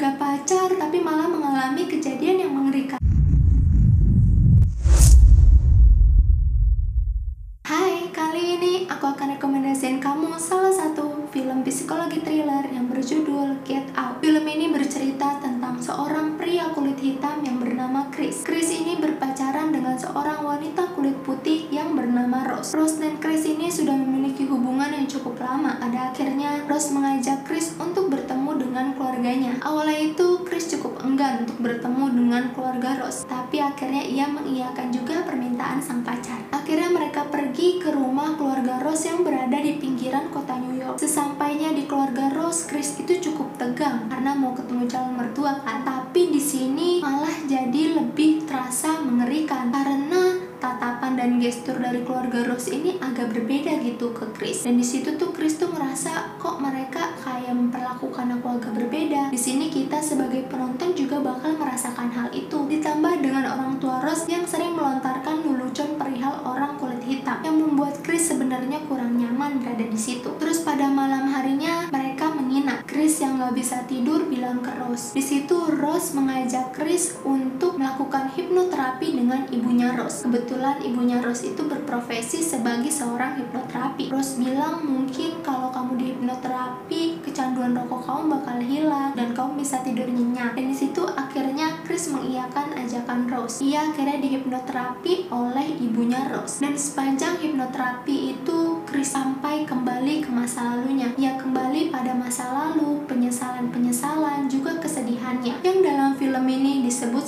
keluarga pacar tapi malah mengalami kejadian yang mengerikan. Hai, kali ini aku akan rekomendasiin kamu salah satu film psikologi thriller yang berjudul Get Out. Film ini bercerita tentang seorang pria kulit hitam yang bernama Chris. Chris ini berpacaran dengan seorang wanita kulit putih yang bernama Rose. Rose dan Chris ini sudah memiliki hubungan yang cukup lama. Pada akhirnya, Rose mengajak Chris untuk bertemu dengan keluarganya. Awalnya itu, Chris cukup enggan untuk bertemu dengan keluarga Rose, tapi akhirnya ia mengiyakan juga permintaan sang pacar. Akhirnya mereka pergi ke rumah keluarga Rose yang berada di pinggiran kota New York. Sesampainya di keluarga Rose, Chris itu cukup tegang karena mau ketemu calon mertua kan. Tapi di sini malah jadi lebih terasa mengerikan dan gestur dari keluarga Rose ini agak berbeda gitu ke Chris. Dan di situ tuh Chris tuh ngerasa kok mereka kayak memperlakukan aku agak berbeda. Di sini kita sebagai penonton juga bakal merasakan hal itu. Ditambah dengan orang tua Rose yang sering melontarkan lelucon perihal orang kulit hitam yang membuat Chris sebenarnya kurang nyaman berada di situ. Terus Chris yang gak bisa tidur bilang ke Rose. Di situ Rose mengajak Chris untuk melakukan hipnoterapi dengan ibunya Rose. Kebetulan ibunya Rose itu berprofesi sebagai seorang hipnoterapi. Rose bilang mungkin kalau kamu di hipnoterapi kecanduan rokok kamu bakal hilang dan kamu bisa tidur nyenyak. Dan di situ akhirnya Chris mengiyakan ajakan Rose. Ia akhirnya dihipnoterapi oleh ibunya Rose. Dan sepanjang hipnoterapi itu Chris sampai kembali ke masa lalunya. Ia kembali pada masa lalu, penyesalan-penyesalan, juga kesedihannya. Yang dalam film ini disebut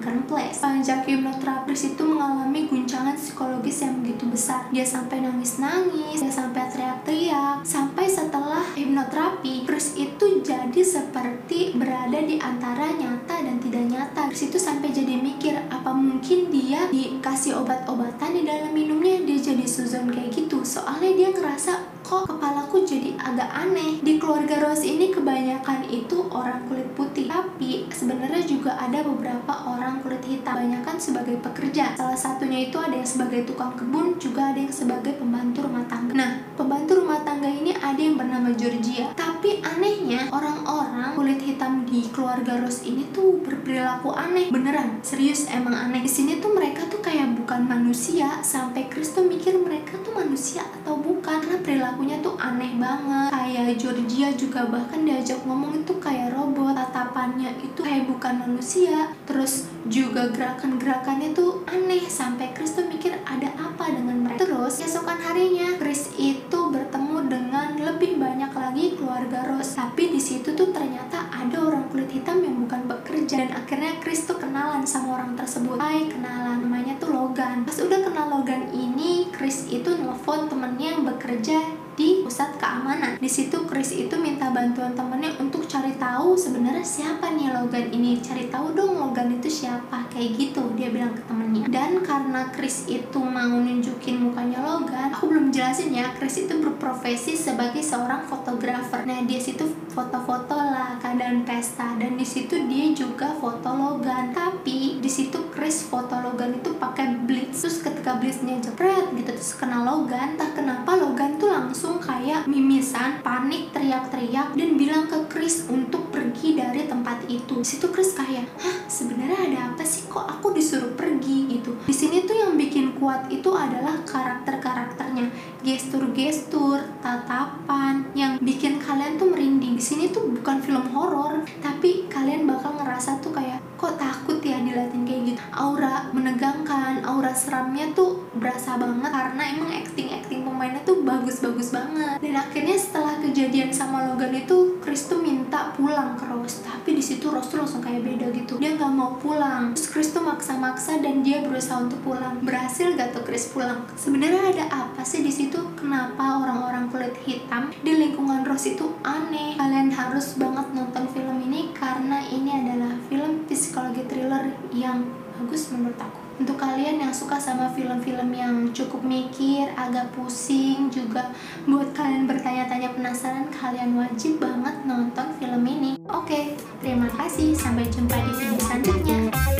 place. Panjang hipnoterapis itu mengalami guncangan psikologis yang begitu besar. Dia sampai nangis-nangis, dia sampai teriak-teriak, sampai setelah hipnoterapi, Chris itu jadi seperti berada di antara nyata dan tidak nyata. Chris itu sampai jadi mikir, apa mungkin dia dikasih obat-obatan di dalam minumnya, dia jadi suzon kayak gitu. Soalnya dia ngerasa kok kepalaku jadi agak aneh. Di keluarga Rose ini kebanyakan itu orang kulit putih, tapi sebenarnya juga ada beberapa orang kulit hitam. Kebanyakan sebagai pekerja. Salah satunya itu ada yang sebagai tukang kebun, juga ada yang sebagai pembantu rumah tangga. Nah, pembantu rumah tangga ini ada yang bernama Georgia. Tapi anehnya, orang-orang kulit hitam di keluarga Rose ini tuh berperilaku aneh. Beneran, serius emang aneh. Di sini tuh mereka tuh kayak bukan manusia, sampai Chris tuh mikir mereka tuh manusia atau bukan. Karena perilakunya tuh aneh banget. Kayak Georgia juga bahkan diajak ngomong itu kayak robot. Tatapannya itu kayak bukan manusia. Terus juga gerakan-gerakannya tuh aneh. Sampai Chris tuh mikir ada apa dengan mereka. Terus, keesokan harinya, Chris itu bertemu dengan lebih banyak lagi keluarga Rose. Tapi di situ tuh ternyata ada orang kulit hitam yang bukan bekerja. Dan akhirnya Chris tuh kenalan sama orang tersebut. Hai, kenalan. Namanya tuh Logan. Pas udah kenal Logan ini, Chris itu nelfon temennya yang bekerja di pusat keamanan. Di situ Chris itu minta bantuan temennya untuk cari tahu sebenarnya siapa nih Logan ini. Cari tahu dong Logan itu siapa. Kayak gitu dia bilang ke temennya. Dan karena Chris itu mau nunjukin mukanya Logan, aku belum jelasin ya. Chris itu berprofesi sebagai seorang fotografer. Nah, dia situ foto-foto lah keadaan pesta dan di situ dia juga foto Logan. Tapi di situ Chris foto Logan itu pakai blitz. Blitznya jepret gitu terus kena Logan, entah kenapa Logan tuh langsung kayak mimisan, panik, teriak-teriak dan bilang ke Chris untuk pergi dari tempat itu. Situ Chris kayak, "Hah, sebenarnya ada apa sih kok aku disuruh pergi?" gitu. Di sini tuh yang bikin kuat itu adalah karakter-karakternya, gestur-gestur, tatapan yang bikin kalian tuh merinding. Di sini tuh bukan film horor, tapi kalian bakal ngerasa seramnya tuh berasa banget karena emang acting-acting pemainnya tuh bagus-bagus banget. Dan akhirnya setelah kejadian sama Logan itu, Chris tuh minta pulang ke Rose. Tapi di situ Rose tuh langsung kayak beda gitu. Dia nggak mau pulang. Terus Chris tuh maksa-maksa dan dia berusaha untuk pulang. Berhasil gak tuh Chris pulang? Sebenarnya ada apa sih di situ? Kenapa orang-orang kulit hitam di lingkungan Rose itu aneh? Kalian harus banget nonton film ini karena ini adalah film psikologi thriller yang bagus menurut aku. Kalian yang suka sama film-film yang cukup mikir, agak pusing, juga buat kalian bertanya-tanya penasaran, kalian wajib banget nonton film ini. Oke, terima kasih. Sampai jumpa di video selanjutnya.